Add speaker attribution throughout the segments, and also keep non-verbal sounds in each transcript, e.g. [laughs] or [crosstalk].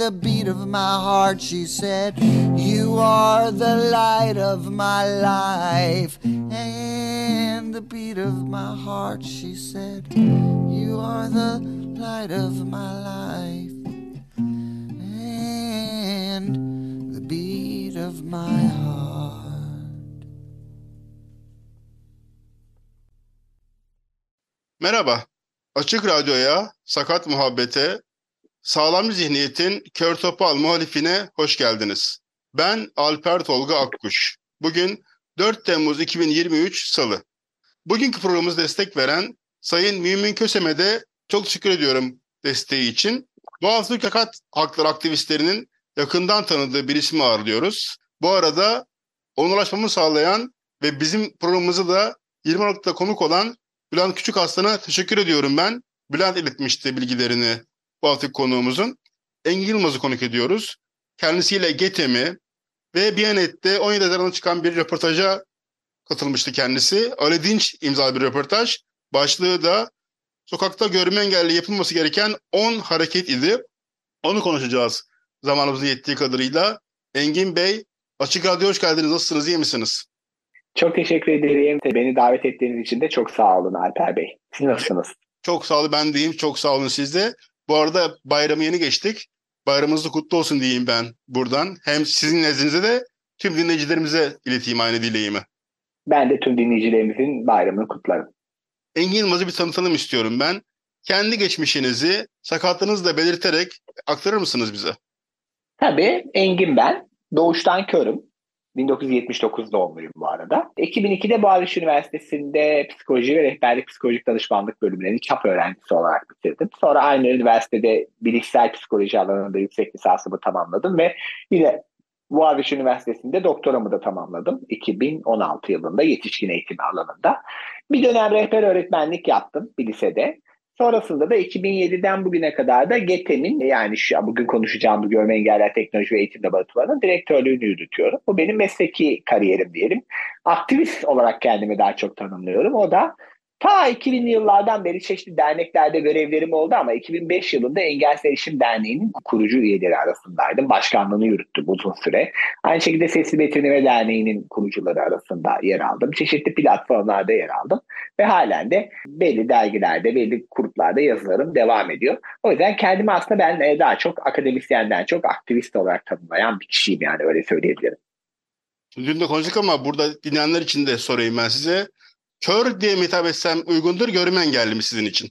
Speaker 1: the beat of my heart. She said, You are the light of my life and the beat of my heart. She said, You are the light of my life and the beat of my heart.
Speaker 2: Merhaba. Açık Radyo'ya, Sakat Muhabbete, Sağlam Zihniyetin Kör Topal muhalifine hoş geldiniz. Ben Alper Tolga Akkuş. Bugün 4 Temmuz 2023 Salı. Bugünkü programımıza destek veren Sayın Mümin Kösem'e de çok teşekkür ediyorum desteği için. Bu hafta Sakat Hakları aktivistlerinin yakından tanıdığı bir ismi ağırlıyoruz. Bu arada ona ulaşmamı sağlayan ve bizim programımızı da 20 Aralık'ta konuk olan Bülent Küçük Aslan'a teşekkür ediyorum ben. Bülent iletmişti bilgilerini bu haftaki konuğumuzun. Engin Yılmaz'ı konuk ediyoruz. Kendisiyle GETEM'i ve Biyanet'te 17 Haziran'da çıkan bir röportaja katılmıştı kendisi. Ali Dinç imzalı bir röportaj. Başlığı da sokakta görme engelli yapılması gereken 10 hareket idi. Onu konuşacağız zamanımızın yettiği kadarıyla. Engin Bey, Açık Radyo hoş geldiniz. Nasılsınız, iyi misiniz?
Speaker 3: Çok teşekkür ederim. Beni davet ettiğiniz için de çok sağ olun Alper Bey. Siz nasılsınız?
Speaker 2: Çok sağ olun, ben diyeyim. Çok sağ olun siz de. Bu arada bayramı yeni geçtik. Bayramınız kutlu olsun diyeyim ben buradan. Hem sizin nezdinize de tüm dinleyicilerimize ileteyim aynı dileğimi.
Speaker 3: Ben de tüm dinleyicilerimizin bayramını kutlarım.
Speaker 2: Engin Yılmaz'ı bir tanıtalım istiyorum ben. Kendi geçmişinizi sakatlığınızı da belirterek aktarır mısınız bize?
Speaker 3: Tabii Engin ben. Doğuştan körüm. 1979 doğumluyum bu arada. 2002'de Boğaziçi Üniversitesi'nde psikoloji ve rehberlik psikolojik danışmanlık bölümlerini çap öğrencisi olarak bitirdim. Sonra aynı üniversitede bilişsel psikoloji alanında yüksek lisansımı tamamladım ve yine Boğaziçi Üniversitesi'nde doktoramı da tamamladım 2016 yılında yetişkin eğitimi alanında. Bir dönem rehber öğretmenlik yaptım bir lisede. Sonrasında da 2007'den bugüne kadar da GETEM'in yani şu bugün konuşacağım bu Görme Engeller Teknoloji ve Eğitim Laboratuvarı'nın direktörlüğünü yürütüyorum. Bu benim mesleki kariyerim diyelim. Aktivist olarak kendimi daha çok tanımlıyorum. O da ta 2000'li yıllardan beri çeşitli derneklerde görevlerim oldu ama 2005 yılında Engelsiz Erişim Derneği'nin kurucu üyeleri arasındaydım. Başkanlığını yürüttüm uzun süre. Aynı şekilde Sesli Betimleme Derneği'nin kurucuları arasında yer aldım. Çeşitli platformlarda yer aldım. Ve halen de belli dergilerde, belli gruplarda yazılarım devam ediyor. O yüzden kendimi aslında ben daha çok akademisyenden çok aktivist olarak tanımlayan bir kişiyim yani öyle söyleyebilirim.
Speaker 2: Dün de konuştuk ama burada dinleyenler için de sorayım ben size. Kör diye mi hitap etsem uygundur, görme engelli mi sizin için?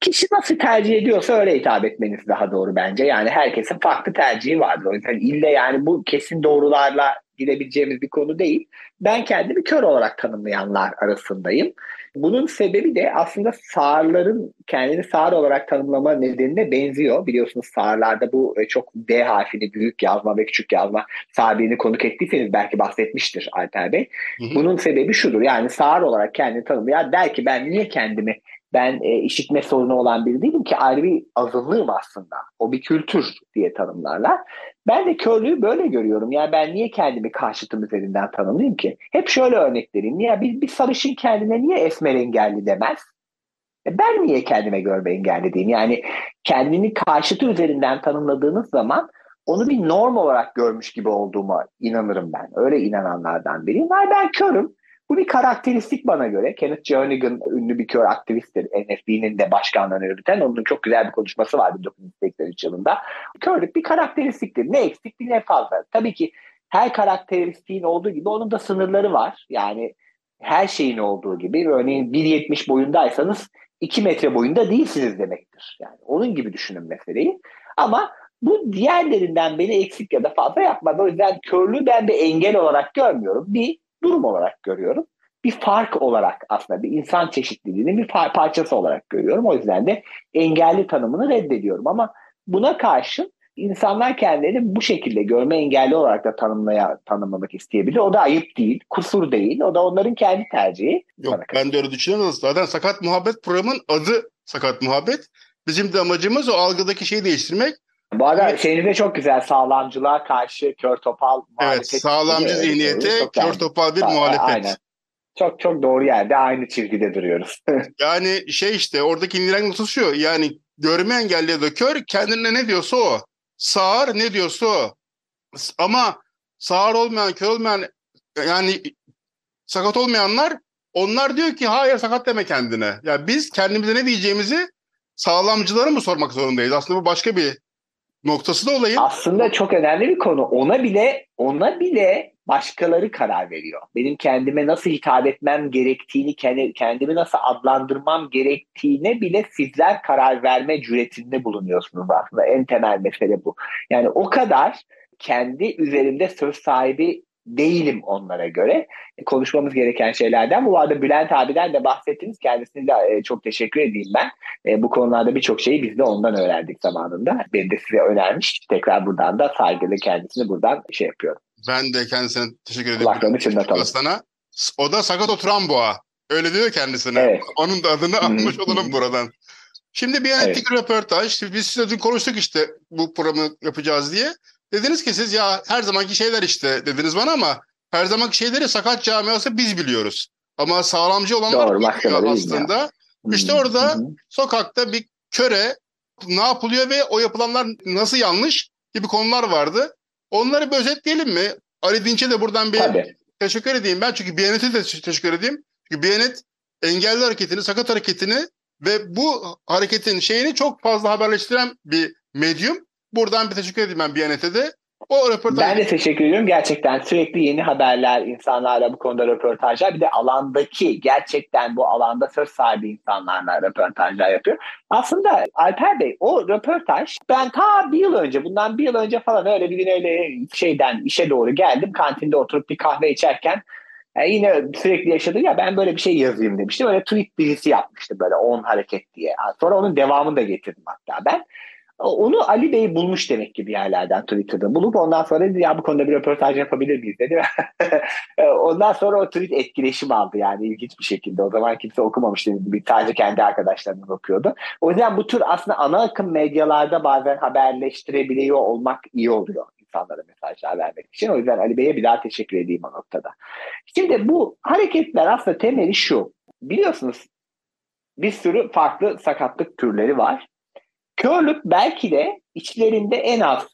Speaker 3: Kişi nasıl tercih ediyorsa öyle hitap etmeniz daha doğru bence. Yani herkesin farklı tercihi vardır. Yüzden ille yani bu kesin doğrularla gidebileceğimiz bir konu değil. Ben kendimi kör olarak tanımlayanlar arasındayım. Bunun sebebi de aslında sağırların kendini sağır olarak tanımlama nedenine benziyor. Biliyorsunuz sağırlarda bu e, çok D harfini büyük yazma ve küçük yazma sağırlığını konuk ettiyseniz belki bahsetmiştir Alper Bey. Bunun sebebi şudur yani sağır olarak kendini tanımlayan der ki ben niye kendimi ben e, işitme sorunu olan biri değilim ki ayrı bir azınlığım aslında. O bir kültür diye tanımlarlar. Ben de körlüğü böyle görüyorum. Yani ben niye kendimi karşıtım üzerinden tanımlayayım ki? Hep şöyle örnek vereyim. Niye bir, bir sarışın kendine niye esmer engelli demez? E ben niye kendime görme engelli diyeyim? Yani kendini karşıtı üzerinden tanımladığınız zaman onu bir norm olarak görmüş gibi olduğuma inanırım ben. Öyle inananlardan biriyim. Yani ben körüm. Bu bir karakteristik bana göre. Kenneth Jernigan ünlü bir kör aktivisttir. NFB'nin de başkanlığını yürüten. Onun çok güzel bir konuşması var 1983 yılında. Körlük bir karakteristiktir. Ne eksik ne fazla. Tabii ki her karakteristiğin olduğu gibi onun da sınırları var. Yani her şeyin olduğu gibi örneğin 1.70 boyundaysanız 2 metre boyunda değilsiniz demektir. Yani onun gibi düşünün meseleyi. Ama bu diğerlerinden beni eksik ya da fazla yapmadı. O yüzden körlüğü ben bir engel olarak görmüyorum. Bir durum olarak görüyorum. Bir fark olarak aslında bir insan çeşitliliğinin bir parçası olarak görüyorum. O yüzden de engelli tanımını reddediyorum. Ama buna karşın insanlar kendilerini bu şekilde görme engelli olarak da tanımlaya, tanımlamak isteyebilir. O da ayıp değil, kusur değil. O da onların kendi tercihi.
Speaker 2: Yok ben de öyle düşünüyorum. Zaten Sakat Muhabbet programın adı Sakat Muhabbet. Bizim de amacımız o algıdaki şeyi değiştirmek.
Speaker 3: Bu arada şeyiniz de çok güzel. Sağlamcılığa karşı kör topal
Speaker 2: Evet sağlamcı zihniyete kör topal bir muhalefet. Aynen.
Speaker 3: Çok çok doğru yerde aynı çizgide duruyoruz. [laughs]
Speaker 2: yani şey işte oradaki indiren noktası şu. Yani görme engelli ya da kör kendine ne diyorsa o. Sağır ne diyorsa o. Ama sağır olmayan, kör olmayan yani sakat olmayanlar onlar diyor ki hayır sakat deme kendine. Yani biz kendimize ne diyeceğimizi sağlamcılara mı sormak zorundayız? Aslında bu başka bir noktası da olayın.
Speaker 3: Aslında çok önemli bir konu. Ona bile ona bile başkaları karar veriyor. Benim kendime nasıl hitap etmem gerektiğini, kendimi nasıl adlandırmam gerektiğine bile sizler karar verme cüretinde bulunuyorsunuz aslında. En temel mesele bu. Yani o kadar kendi üzerimde söz sahibi değilim onlara göre. E, konuşmamız gereken şeylerden. Bu arada Bülent abiden de bahsettiniz. Kendisine de e, çok teşekkür edeyim ben. E, bu konularda birçok şeyi biz de ondan öğrendik zamanında. Ben de size önermiş. Tekrar buradan da saygılı kendisini buradan şey yapıyorum.
Speaker 2: Ben de kendisine teşekkür ederim.
Speaker 3: Kulaklarını çınlatalım.
Speaker 2: Aslana. O da sakat oturan boğa. Öyle diyor kendisine. Evet. Onun da adını almış olalım buradan. Şimdi bir evet. röportaj. Biz size dün konuştuk işte bu programı yapacağız diye. Dediniz ki siz ya her zamanki şeyler işte dediniz bana ama her zamanki şeyleri sakat camiası biz biliyoruz. Ama sağlamcı olanlar Doğru, bilmiyor aslında. Ya. İşte orada Hı-hı. sokakta bir köre ne yapılıyor ve o yapılanlar nasıl yanlış gibi konular vardı. Onları bir özetleyelim mi? Ali Dinç'e de buradan bir Tabii. teşekkür edeyim ben. Çünkü Biyanet'e de teşekkür edeyim. Çünkü Biyanet engelli hareketini, sakat hareketini ve bu hareketin şeyini çok fazla haberleştiren bir medyum. Buradan bir teşekkür edeyim ben Biyanet'e de.
Speaker 3: O röportaj... Ben de teşekkür ediyorum. Gerçekten sürekli yeni haberler, insanlarla bu konuda röportajlar. Bir de alandaki, gerçekten bu alanda söz sahibi insanlarla röportajlar yapıyor. Aslında Alper Bey o röportaj ben ta bir yıl önce, bundan bir yıl önce falan öyle bir gün öyle şeyden işe doğru geldim. Kantinde oturup bir kahve içerken yani e, yine sürekli yaşadı ya ben böyle bir şey yazayım demiştim. Öyle tweet dizisi yapmıştı böyle 10 hareket diye. Sonra onun devamını da getirdim hatta ben. Onu Ali Bey bulmuş demek ki bir yerlerden Twitter'da bulup ondan sonra dedi ya bu konuda bir röportaj yapabilir miyiz dedi. [laughs] ondan sonra o tweet etkileşim aldı yani ilginç bir şekilde. O zaman kimse okumamış dedi. Bir sadece kendi arkadaşlarından okuyordu. O yüzden bu tür aslında ana akım medyalarda bazen haberleştirebiliyor olmak iyi oluyor insanlara mesajlar vermek için. O yüzden Ali Bey'e bir daha teşekkür edeyim o noktada. Şimdi bu hareketler aslında temeli şu. Biliyorsunuz bir sürü farklı sakatlık türleri var. Körlük belki de içlerinde en az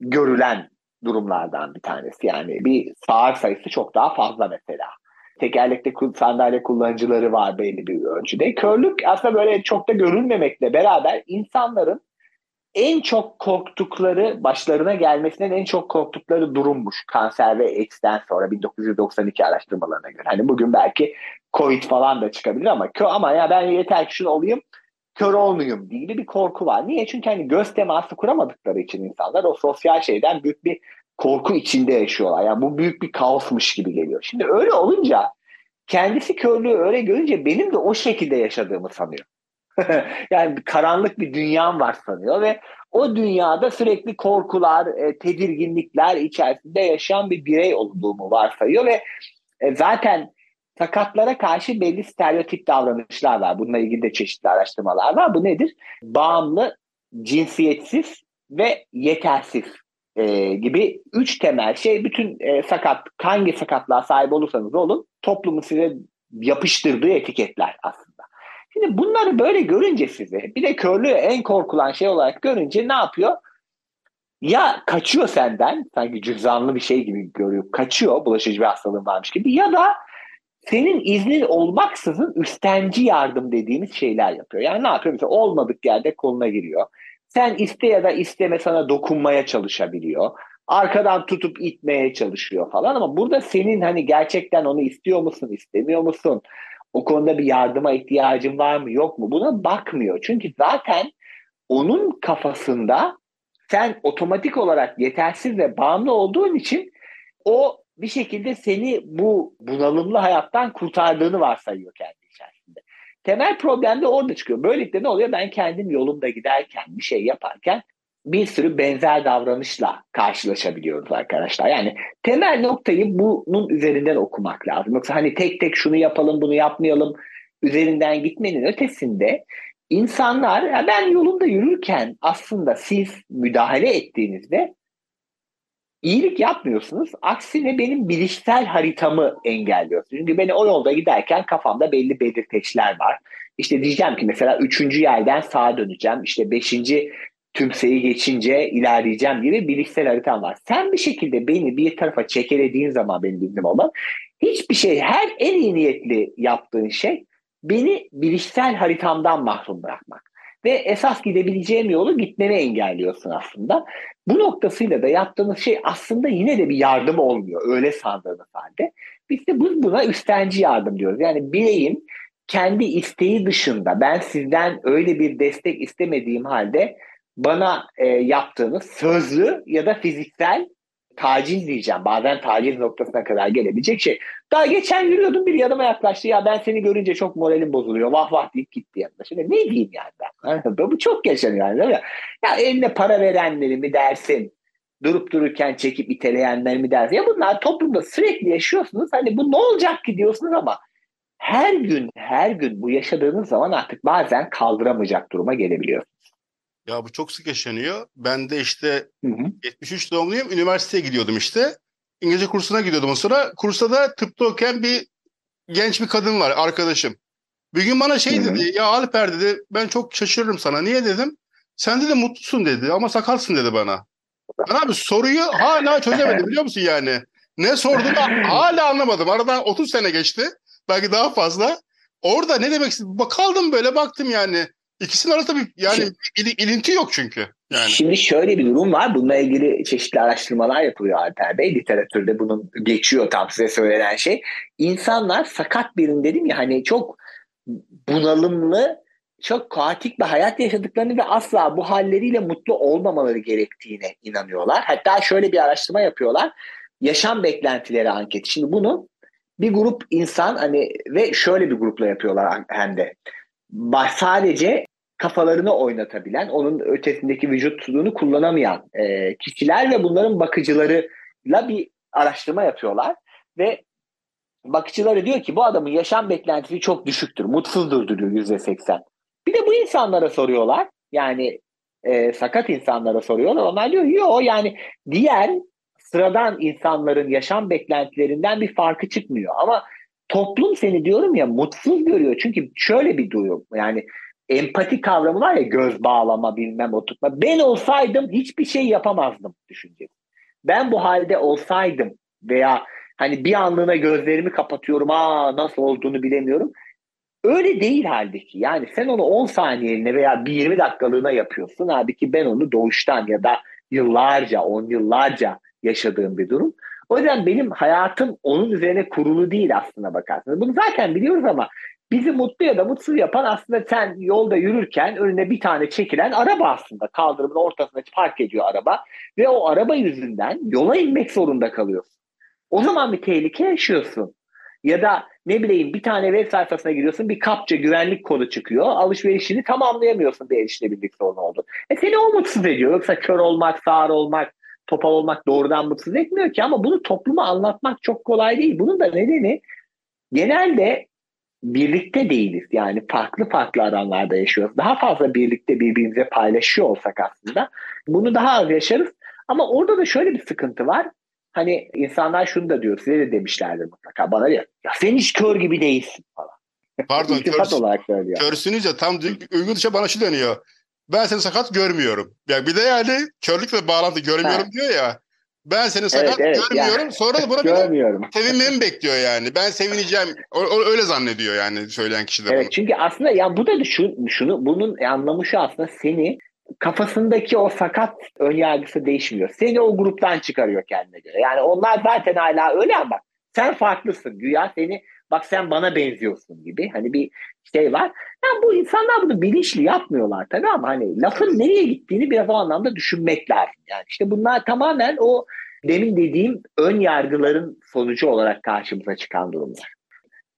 Speaker 3: görülen durumlardan bir tanesi. Yani bir sağır sayısı çok daha fazla mesela. Tekerlekli sandalye kullanıcıları var belli bir ölçüde. Körlük aslında böyle çok da görülmemekle beraber insanların en çok korktukları, başlarına gelmesinden en çok korktukları durummuş. Kanser ve AIDS'ten sonra 1992 araştırmalarına göre. Hani bugün belki Covid falan da çıkabilir ama ama ya ben yeter ki şunu olayım kör olmayayım gibi bir korku var. Niye? Çünkü hani göz teması kuramadıkları için insanlar o sosyal şeyden büyük bir korku içinde yaşıyorlar. Yani bu büyük bir kaosmuş gibi geliyor. Şimdi öyle olunca kendisi körlüğü öyle görünce benim de o şekilde yaşadığımı sanıyor. [laughs] yani karanlık bir dünyam var sanıyor ve o dünyada sürekli korkular, e, tedirginlikler içerisinde yaşayan bir birey olduğumu varsayıyor ve e, zaten sakatlara karşı belli stereotip davranışlar var. Bununla ilgili de çeşitli araştırmalar var. Bu nedir? Bağımlı, cinsiyetsiz ve yetersiz e, gibi üç temel şey. Bütün e, sakat, hangi sakatlığa sahip olursanız olun toplumu size yapıştırdığı etiketler aslında. Şimdi bunları böyle görünce size bir de körlüğü en korkulan şey olarak görünce ne yapıyor? Ya kaçıyor senden sanki cüzdanlı bir şey gibi görüyor. Kaçıyor bulaşıcı bir hastalığın varmış gibi ya da senin iznin olmaksızın üstenci yardım dediğimiz şeyler yapıyor. Yani ne yapıyor? Mesela olmadık yerde koluna giriyor. Sen iste ya da isteme sana dokunmaya çalışabiliyor. arkadan tutup itmeye çalışıyor falan ama burada senin hani gerçekten onu istiyor musun, istemiyor musun? O konuda bir yardıma ihtiyacın var mı, yok mu? Buna bakmıyor. Çünkü zaten onun kafasında sen otomatik olarak yetersiz ve bağımlı olduğun için o bir şekilde seni bu bunalımlı hayattan kurtardığını varsayıyor kendi içerisinde. Temel problem de orada çıkıyor. Böylelikle ne oluyor? Ben kendim yolumda giderken, bir şey yaparken bir sürü benzer davranışla karşılaşabiliyoruz arkadaşlar. Yani temel noktayı bunun üzerinden okumak lazım. Yoksa hani tek tek şunu yapalım, bunu yapmayalım üzerinden gitmenin ötesinde insanlar ben yolumda yürürken aslında siz müdahale ettiğinizde iyilik yapmıyorsunuz. Aksine benim bilişsel haritamı engelliyorsunuz. Çünkü beni o yolda giderken kafamda belli belirteçler var. İşte diyeceğim ki mesela üçüncü yerden sağa döneceğim. İşte beşinci tümseyi geçince ilerleyeceğim gibi bilişsel haritam var. Sen bir şekilde beni bir tarafa çekelediğin zaman benim bildiğim olan hiçbir şey her en iyi niyetli yaptığın şey beni bilişsel haritamdan mahrum bırakmak. Ve esas gidebileceğim yolu gitmemi engelliyorsun aslında. Bu noktasıyla da yaptığınız şey aslında yine de bir yardım olmuyor. Öyle sandığınız halde. Biz de buna üstenci yardım diyoruz. Yani bireyin kendi isteği dışında ben sizden öyle bir destek istemediğim halde bana e, yaptığınız sözlü ya da fiziksel taciz diyeceğim. Bazen taciz noktasına kadar gelebilecek şey. Daha geçen yürüyordum bir yanıma yaklaştı. Ya ben seni görünce çok moralim bozuluyor. Vah vah deyip gitti yanına. Şimdi ne diyeyim yani ben? Bu çok yaşanıyor yani değil mi? Ya eline para verenleri mi dersin? Durup dururken çekip iteleyenler mi dersin? Ya bunlar toplumda sürekli yaşıyorsunuz. Hani bu ne olacak ki diyorsunuz ama her gün her gün bu yaşadığınız zaman artık bazen kaldıramayacak duruma gelebiliyor.
Speaker 2: Ya bu çok sık yaşanıyor. Ben de işte hı hı. 73 doğumluyum. Üniversiteye gidiyordum işte. İngilizce kursuna gidiyordum o sıra. Kursta da tıpta okuyan bir genç bir kadın var arkadaşım. Bir gün bana şey dedi. Ya Alper dedi ben çok şaşırırım sana. Niye dedim. Sen de mutlusun dedi ama sakalsın dedi bana. Ben abi soruyu hala çözemedim [laughs] biliyor musun yani? Ne sorduğunu hala anlamadım. Aradan 30 sene geçti. Belki daha fazla. Orada ne demek istedim? Kaldım böyle baktım yani. İkisinin arasında bir yani il, ilinti yok çünkü. Yani.
Speaker 3: Şimdi şöyle bir durum var. Bununla ilgili çeşitli araştırmalar yapılıyor Alper Bey. Literatürde bunun geçiyor tam size söylenen şey. İnsanlar sakat birin dedim ya hani çok bunalımlı, çok kaotik bir hayat yaşadıklarını ve asla bu halleriyle mutlu olmamaları gerektiğine inanıyorlar. Hatta şöyle bir araştırma yapıyorlar. Yaşam beklentileri anketi. Şimdi bunu bir grup insan hani ve şöyle bir grupla yapıyorlar hem de sadece kafalarını oynatabilen, onun ötesindeki vücutunu kullanamayan e, kişiler ve bunların bakıcılarıyla bir araştırma yapıyorlar ve bakıcıları diyor ki bu adamın yaşam beklentisi çok düşüktür, mutsuzdur diyor yüzde seksen. Bir de bu insanlara soruyorlar, yani e, sakat insanlara soruyorlar, onlar diyor yok yani diğer sıradan insanların yaşam beklentilerinden bir farkı çıkmıyor ama toplum seni diyorum ya mutsuz görüyor. Çünkü şöyle bir durum yani empati kavramı var ya göz bağlama bilmem oturtma. Ben olsaydım hiçbir şey yapamazdım düşünce. Ben bu halde olsaydım veya hani bir anlığına gözlerimi kapatıyorum aa nasıl olduğunu bilemiyorum. Öyle değil halbuki. Yani sen onu 10 saniyeliğine veya bir 20 dakikalığına yapıyorsun. Halbuki ben onu doğuştan ya da yıllarca, 10 yıllarca yaşadığım bir durum. O yüzden benim hayatım onun üzerine kurulu değil aslında bakarsanız. Bunu zaten biliyoruz ama bizi mutlu ya da mutsuz yapan aslında sen yolda yürürken önüne bir tane çekilen araba aslında. Kaldırımın ortasında park ediyor araba ve o araba yüzünden yola inmek zorunda kalıyorsun. O zaman bir tehlike yaşıyorsun. Ya da ne bileyim bir tane web sayfasına giriyorsun bir kapça güvenlik kodu çıkıyor. Alışverişini tamamlayamıyorsun bir erişilebilirlik sorunu oldu. E seni o mutsuz ediyor. Yoksa kör olmak, sağır olmak, topal olmak doğrudan mutsuz etmiyor ki ama bunu topluma anlatmak çok kolay değil. Bunun da nedeni genelde birlikte değiliz. Yani farklı farklı alanlarda yaşıyoruz. Daha fazla birlikte birbirimize paylaşıyor olsak aslında bunu daha az yaşarız. Ama orada da şöyle bir sıkıntı var. Hani insanlar şunu da diyor, size de demişlerdir mutlaka bana diyor. Ya sen hiç kör gibi değilsin falan.
Speaker 2: Pardon, kör, olarak söylüyor. Körsünüz ya tam uygun dışa bana şu dönüyor ben seni sakat görmüyorum. Ya bir de yani körlükle bağlantı görmüyorum ha. diyor ya. Ben seni sakat evet, evet, görmüyorum. Yani, Sonra da buna görmüyorum. sevinmemi bekliyor yani. Ben sevineceğim. O, o, öyle zannediyor yani söyleyen kişi de
Speaker 3: evet, bunu. Çünkü aslında ya bu da şu, şunu bunun anlamı şu aslında seni kafasındaki o sakat önyargısı değişmiyor. Seni o gruptan çıkarıyor kendine göre. Yani onlar zaten hala öyle ama sen farklısın. Güya seni bak sen bana benziyorsun gibi. Hani bir şey var. Yani bu insanlar bunu bilinçli yapmıyorlar tabii ama hani lafın nereye gittiğini biraz o anlamda düşünmek lazım. Yani işte bunlar tamamen o demin dediğim ön yargıların sonucu olarak karşımıza çıkan durumlar.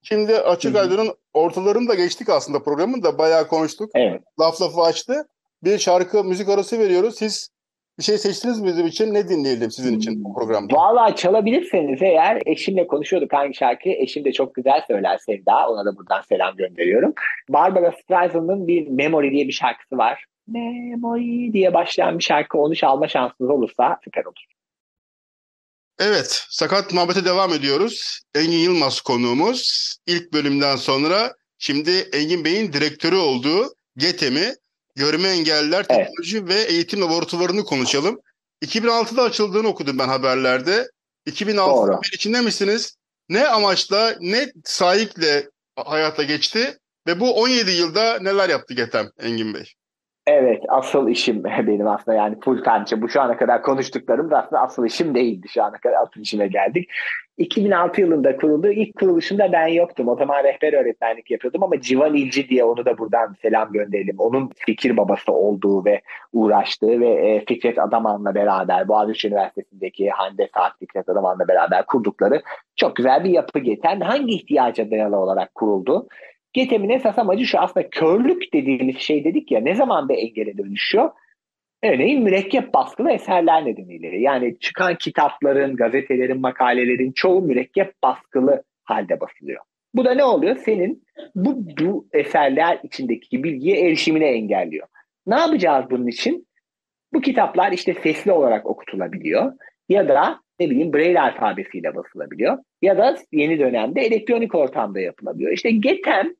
Speaker 2: Şimdi Açık Radyo'nun ortalarını da geçtik aslında programın da bayağı konuştuk.
Speaker 3: Evet.
Speaker 2: Laf lafı açtı. Bir şarkı müzik arası veriyoruz. Siz bir şey seçtiniz mi bizim için? Ne dinleyelim sizin için bu programda?
Speaker 3: Vallahi çalabilirseniz eğer eşimle konuşuyorduk hangi şarkıyı. Eşim de çok güzel söyler Sevda. Ona da buradan selam gönderiyorum. Barbara Streisand'ın bir Memory diye bir şarkısı var. Memory diye başlayan bir şarkı. Onu çalma şansınız olursa süper olur.
Speaker 2: Evet, Sakat Muhabbet'e devam ediyoruz. Engin Yılmaz konuğumuz. İlk bölümden sonra şimdi Engin Bey'in direktörü olduğu GETEM'i, Görme Engelliler
Speaker 3: Evet.
Speaker 2: Teknoloji ve Eğitim Laboratuvarını konuşalım. 2006'da açıldığını okudum ben haberlerde. 2006'da
Speaker 3: Doğru.
Speaker 2: beri içinde misiniz? Ne amaçla, ne sahikle hayata geçti ve bu 17 yılda neler yaptı GETEM Engin Bey?
Speaker 3: Evet asıl işim [laughs] benim aslında yani full time. Bu şu ana kadar konuştuklarım da aslında asıl işim değildi. Şu ana kadar asıl işime geldik. 2006 yılında kuruldu. İlk kuruluşunda ben yoktum. O zaman rehber öğretmenlik yapıyordum ama Civan İlci diye onu da buradan selam gönderelim. Onun fikir babası olduğu ve uğraştığı ve e, Fikret Adaman'la beraber Boğaziçi Üniversitesi'ndeki Hande Saat Fikret Adaman'la beraber kurdukları çok güzel bir yapı geten hangi ihtiyaca dayalı olarak kuruldu? GETEM'in esas amacı şu aslında körlük dediğimiz şey dedik ya ne zaman bir engele dönüşüyor? Örneğin mürekkep baskılı eserler nedeniyle. Yani çıkan kitapların, gazetelerin, makalelerin çoğu mürekkep baskılı halde basılıyor. Bu da ne oluyor? Senin bu, bu eserler içindeki bilgiye erişimini engelliyor. Ne yapacağız bunun için? Bu kitaplar işte sesli olarak okutulabiliyor ya da ne bileyim Braille alfabesiyle basılabiliyor ya da yeni dönemde elektronik ortamda yapılabiliyor. İşte GETEM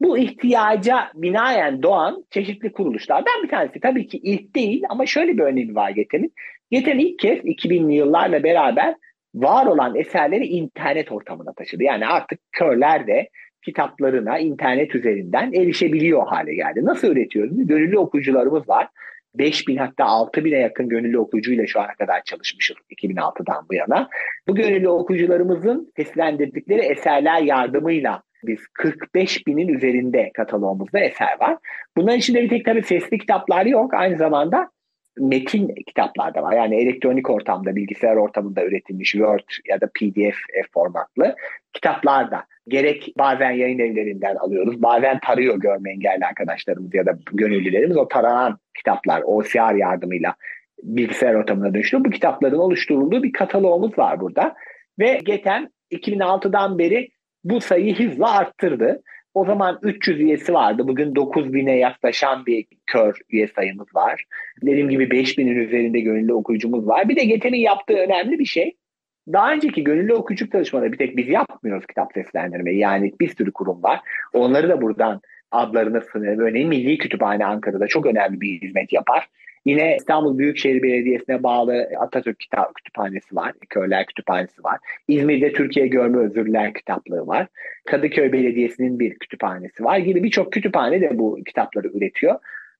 Speaker 3: bu ihtiyaca binaen doğan çeşitli kuruluşlardan bir tanesi. Tabii ki ilk değil ama şöyle bir önemi var GETEM'in. GETEM ilk kez 2000'li yıllarla beraber var olan eserleri internet ortamına taşıdı. Yani artık körler de kitaplarına internet üzerinden erişebiliyor hale geldi. Nasıl üretiyoruz? Gönüllü okuyucularımız var. 5000 hatta 6000'e yakın gönüllü okuyucuyla şu ana kadar çalışmışız 2006'dan bu yana. Bu gönüllü okuyucularımızın seslendirdikleri eserler yardımıyla biz 45 binin üzerinde kataloğumuzda eser var. Bunların içinde bir tek tabii sesli kitaplar yok. Aynı zamanda metin kitaplar da var. Yani elektronik ortamda, bilgisayar ortamında üretilmiş Word ya da PDF formatlı kitaplar da gerek bazen yayın evlerinden alıyoruz. Bazen tarıyor görme engelli arkadaşlarımız ya da gönüllülerimiz. O taranan kitaplar OCR yardımıyla bilgisayar ortamına dönüştürüyor. Bu kitapların oluşturulduğu bir kataloğumuz var burada. Ve GETEM 2006'dan beri bu sayıyı hızla arttırdı. O zaman 300 üyesi vardı. Bugün 9000'e yaklaşan bir kör üye sayımız var. Dediğim gibi 5000'in üzerinde gönüllü okuyucumuz var. Bir de GETEM'in yaptığı önemli bir şey. Daha önceki gönüllü okuyucu çalışmaları bir tek biz yapmıyoruz kitap seslendirmeyi. Yani bir sürü kurum var. Onları da buradan adlarını sınırlı. Örneğin Milli Kütüphane Ankara'da çok önemli bir hizmet yapar. Yine İstanbul Büyükşehir Belediyesi'ne bağlı Atatürk Kitap Kütüphanesi var. Körler Kütüphanesi var. İzmir'de Türkiye Görme Özürler Kitaplığı var. Kadıköy Belediyesi'nin bir kütüphanesi var gibi birçok kütüphane de bu kitapları üretiyor.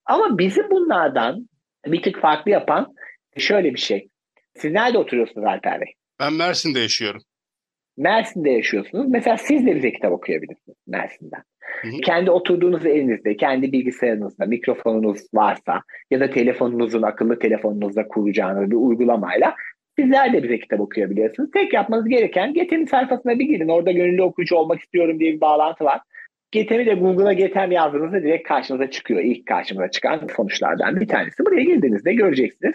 Speaker 3: Ama bizi bunlardan bir tık farklı yapan şöyle bir şey. Siz nerede oturuyorsunuz Alper Bey?
Speaker 2: Ben Mersin'de yaşıyorum.
Speaker 3: Mersin'de yaşıyorsunuz. Mesela siz de bize kitap okuyabilirsiniz Mersin'den.
Speaker 2: Hı hı.
Speaker 3: Kendi oturduğunuz evinizde, kendi bilgisayarınızda mikrofonunuz varsa ya da telefonunuzun, akıllı telefonunuzda kuracağınız bir uygulamayla sizler de bize kitap okuyabiliyorsunuz. Tek yapmanız gereken Getem'in sayfasına bir girin. Orada gönüllü okuyucu olmak istiyorum diye bir bağlantı var. Getem'i de Google'a Getem yazdığınızda direkt karşınıza çıkıyor. İlk karşımıza çıkan sonuçlardan bir tanesi. Buraya girdiğinizde göreceksiniz.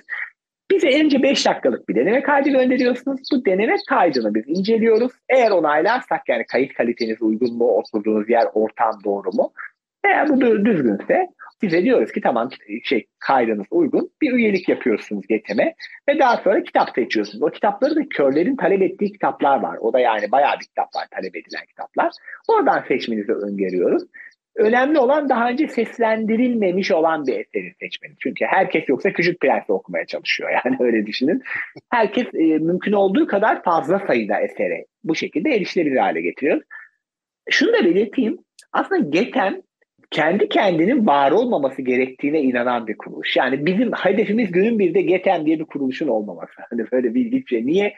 Speaker 3: Bize önce 5 dakikalık bir deneme kaydı gönderiyorsunuz. Bu deneme kaydını biz inceliyoruz. Eğer onaylarsak yani kayıt kaliteniz uygun mu, oturduğunuz yer ortam doğru mu? Eğer bu dü- düzgünse size diyoruz ki tamam şey kaydınız uygun. Bir üyelik yapıyorsunuz GETEM'e ve daha sonra kitap seçiyorsunuz. O kitapları da körlerin talep ettiği kitaplar var. O da yani bayağı bir kitap var talep edilen kitaplar. Oradan seçmenizi öngörüyoruz. Önemli olan daha önce seslendirilmemiş olan bir eseri seçmeniz. Çünkü herkes yoksa Küçük Prens'i okumaya çalışıyor. [laughs] Yani öyle düşünün. Herkes e, mümkün olduğu kadar fazla sayıda esere bu şekilde erişilebilir hale getiriyor. Şunu da belirteyim. Aslında GETEM kendi kendinin var olmaması gerektiğine inanan bir kuruluş. Yani bizim hedefimiz günün bir de GETEM diye bir kuruluşun olmaması. [laughs] Hani böyle bir ilginç şey. Niye?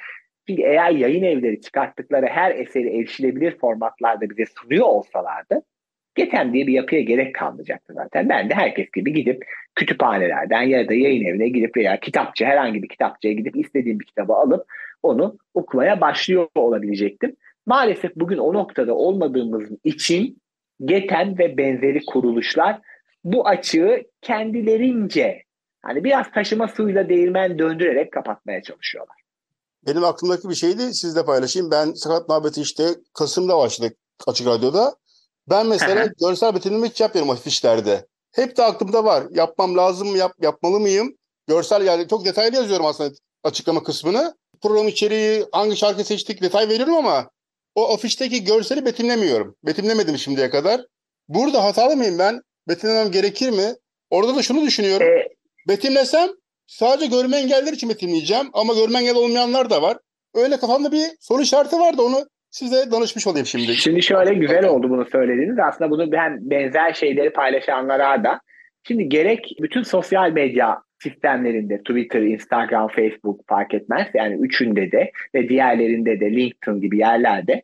Speaker 3: Çünkü eğer yayın evleri çıkarttıkları her eseri erişilebilir formatlarda bize sunuyor olsalardı GETEM diye bir yapıya gerek kalmayacaktı zaten. Ben de herkes gibi gidip kütüphanelerden ya da yayın evine gidip veya kitapçı herhangi bir kitapçıya gidip istediğim bir kitabı alıp onu okumaya başlıyor olabilecektim. Maalesef bugün o noktada olmadığımız için GETEM ve benzeri kuruluşlar bu açığı kendilerince hani biraz taşıma suyla değirmen döndürerek kapatmaya çalışıyorlar.
Speaker 2: Benim aklımdaki bir şeydi sizle paylaşayım. Ben Sakat Muhabbeti işte Kasım'da başladık Açık Radyo'da. Ben mesela görsel betimleme hiç yapmıyorum afişlerde. Hep de aklımda var. Yapmam lazım mı, yap, yapmalı mıyım? Görsel yani çok detaylı yazıyorum aslında açıklama kısmını. Program içeriği, hangi şarkı seçtik detay veriyorum ama o afişteki görseli betimlemiyorum. Betimlemedim şimdiye kadar. Burada hatalı mıyım ben? Betimlemem gerekir mi? Orada da şunu düşünüyorum. Ee, Betimlesem sadece görme engelliler için betimleyeceğim ama görme engelli olmayanlar da var. Öyle kafamda bir soru işareti vardı onu size danışmış olayım şimdi.
Speaker 3: Şimdi şöyle güzel oldu bunu söylediğiniz. Aslında bunu ben benzer şeyleri paylaşanlara da şimdi gerek bütün sosyal medya sistemlerinde Twitter, Instagram, Facebook fark etmez. Yani üçünde de ve diğerlerinde de LinkedIn gibi yerlerde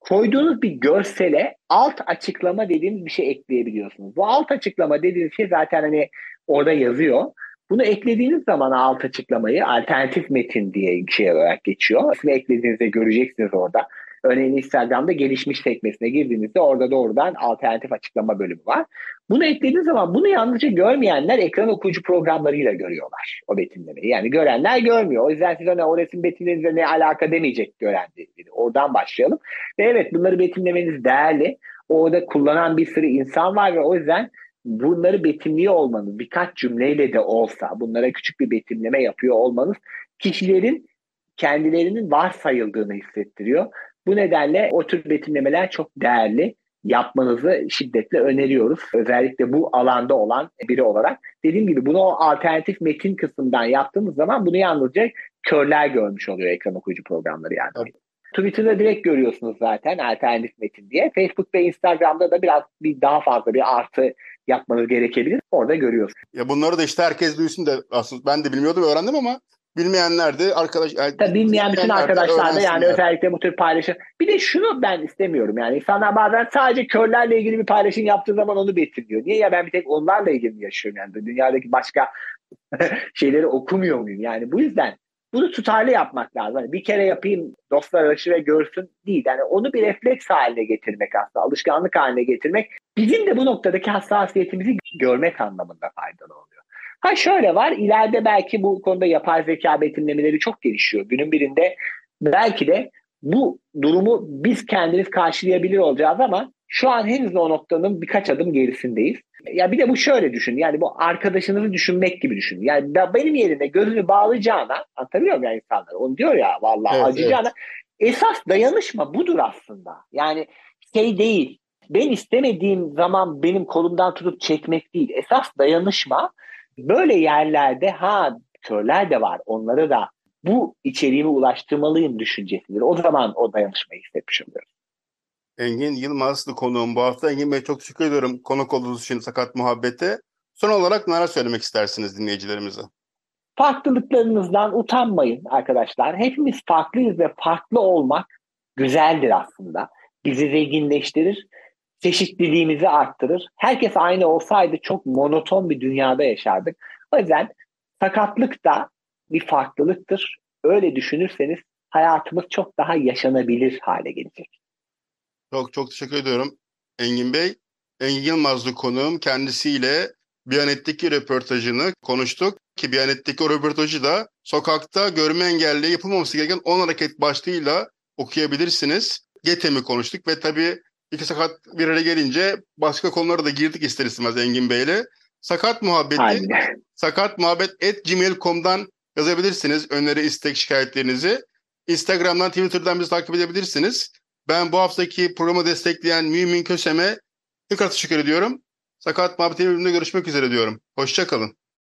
Speaker 3: koyduğunuz bir görsele alt açıklama dediğimiz bir şey ekleyebiliyorsunuz. Bu alt açıklama dediğiniz şey zaten hani orada yazıyor. Bunu eklediğiniz zaman alt açıklamayı alternatif metin diye bir şey olarak geçiyor. İsmi eklediğinizde göreceksiniz orada. Örneğin Instagram'da gelişmiş sekmesine girdiğinizde orada doğrudan alternatif açıklama bölümü var. Bunu eklediğiniz zaman bunu yalnızca görmeyenler ekran okuyucu programlarıyla görüyorlar o betimlemeyi. Yani görenler görmüyor. O yüzden siz ona o resim betimlerinizle ne alaka demeyecek gören dedi. Oradan başlayalım. Ve evet bunları betimlemeniz değerli. Orada kullanan bir sürü insan var ve o yüzden bunları betimliyor olmanız birkaç cümleyle de olsa bunlara küçük bir betimleme yapıyor olmanız kişilerin kendilerinin varsayıldığını hissettiriyor. Bu nedenle o tür betimlemeler çok değerli. Yapmanızı şiddetle öneriyoruz. Özellikle bu alanda olan biri olarak. Dediğim gibi bunu o alternatif metin kısmından yaptığımız zaman bunu yalnızca körler görmüş oluyor ekran okuyucu programları yani. Evet. Twitter'da direkt görüyorsunuz zaten alternatif metin diye. Facebook ve Instagram'da da biraz bir daha fazla bir artı yapmanız gerekebilir. Orada görüyorsunuz.
Speaker 2: Ya bunları da işte herkes duysun da aslında ben de bilmiyordum öğrendim ama Bilmeyenler de arkadaş... Yani
Speaker 3: Tabii bilmeyen bütün arkadaşlar da yani özellikle bu tür paylaşım. Bir de şunu ben istemiyorum yani insanlar bazen sadece körlerle ilgili bir paylaşım yaptığı zaman onu betimliyor. Niye ya ben bir tek onlarla ilgili yaşıyorum yani dünyadaki başka [laughs] şeyleri okumuyor muyum? Yani bu yüzden bunu tutarlı yapmak lazım. Yani bir kere yapayım dostlar arası ve görsün değil. Yani onu bir refleks haline getirmek aslında, alışkanlık haline getirmek bizim de bu noktadaki hassasiyetimizi görmek anlamında faydalı oluyor. Ha şöyle var ileride belki bu konuda yapay zeka betimlemeleri çok gelişiyor. Günün birinde belki de bu durumu biz kendimiz karşılayabilir olacağız ama şu an henüz o noktanın birkaç adım gerisindeyiz. Ya bir de bu şöyle düşün. Yani bu arkadaşınızı düşünmek gibi düşün. Yani benim yerinde gözünü bağlayacağına anlatabiliyor muyum ya insanlar? Onu diyor ya vallahi evet, acıyacağına. Evet. Esas dayanışma budur aslında. Yani şey değil. Ben istemediğim zaman benim kolumdan tutup çekmek değil. Esas dayanışma Böyle yerlerde ha körler de var onlara da bu içeriğimi ulaştırmalıyım düşüncesidir. O zaman o dayanışmayı hissetmiş oluyoruz.
Speaker 2: Engin Yılmaz'lı konuğum bu hafta. Engin Bey çok teşekkür ediyorum konuk olduğunuz için Sakat Muhabbet'e. Son olarak neler söylemek istersiniz dinleyicilerimize?
Speaker 3: Farklılıklarınızdan utanmayın arkadaşlar. Hepimiz farklıyız ve farklı olmak güzeldir aslında. Bizi zenginleştirir çeşitliliğimizi arttırır. Herkes aynı olsaydı çok monoton bir dünyada yaşardık. O yüzden sakatlık da bir farklılıktır. Öyle düşünürseniz hayatımız çok daha yaşanabilir hale gelecek.
Speaker 2: Çok çok teşekkür ediyorum Engin Bey. Engin Yılmazlı konuğum kendisiyle Biyanet'teki röportajını konuştuk. Ki Biyanet'teki o röportajı da sokakta görme engelli yapılmaması gereken 10 hareket başlığıyla okuyabilirsiniz. GETEM'i konuştuk ve tabii İki sakat bir araya gelince başka konulara da girdik ister istemez Engin Bey'le. Sakat muhabbeti Aynen. sakat muhabbet at gmail.com'dan yazabilirsiniz. Öneri, istek, şikayetlerinizi. Instagram'dan, Twitter'dan bizi takip edebilirsiniz. Ben bu haftaki programı destekleyen Mümin Kösem'e tekrar teşekkür ediyorum. Sakat Muhabbet'in bölümünde görüşmek üzere diyorum. Hoşçakalın.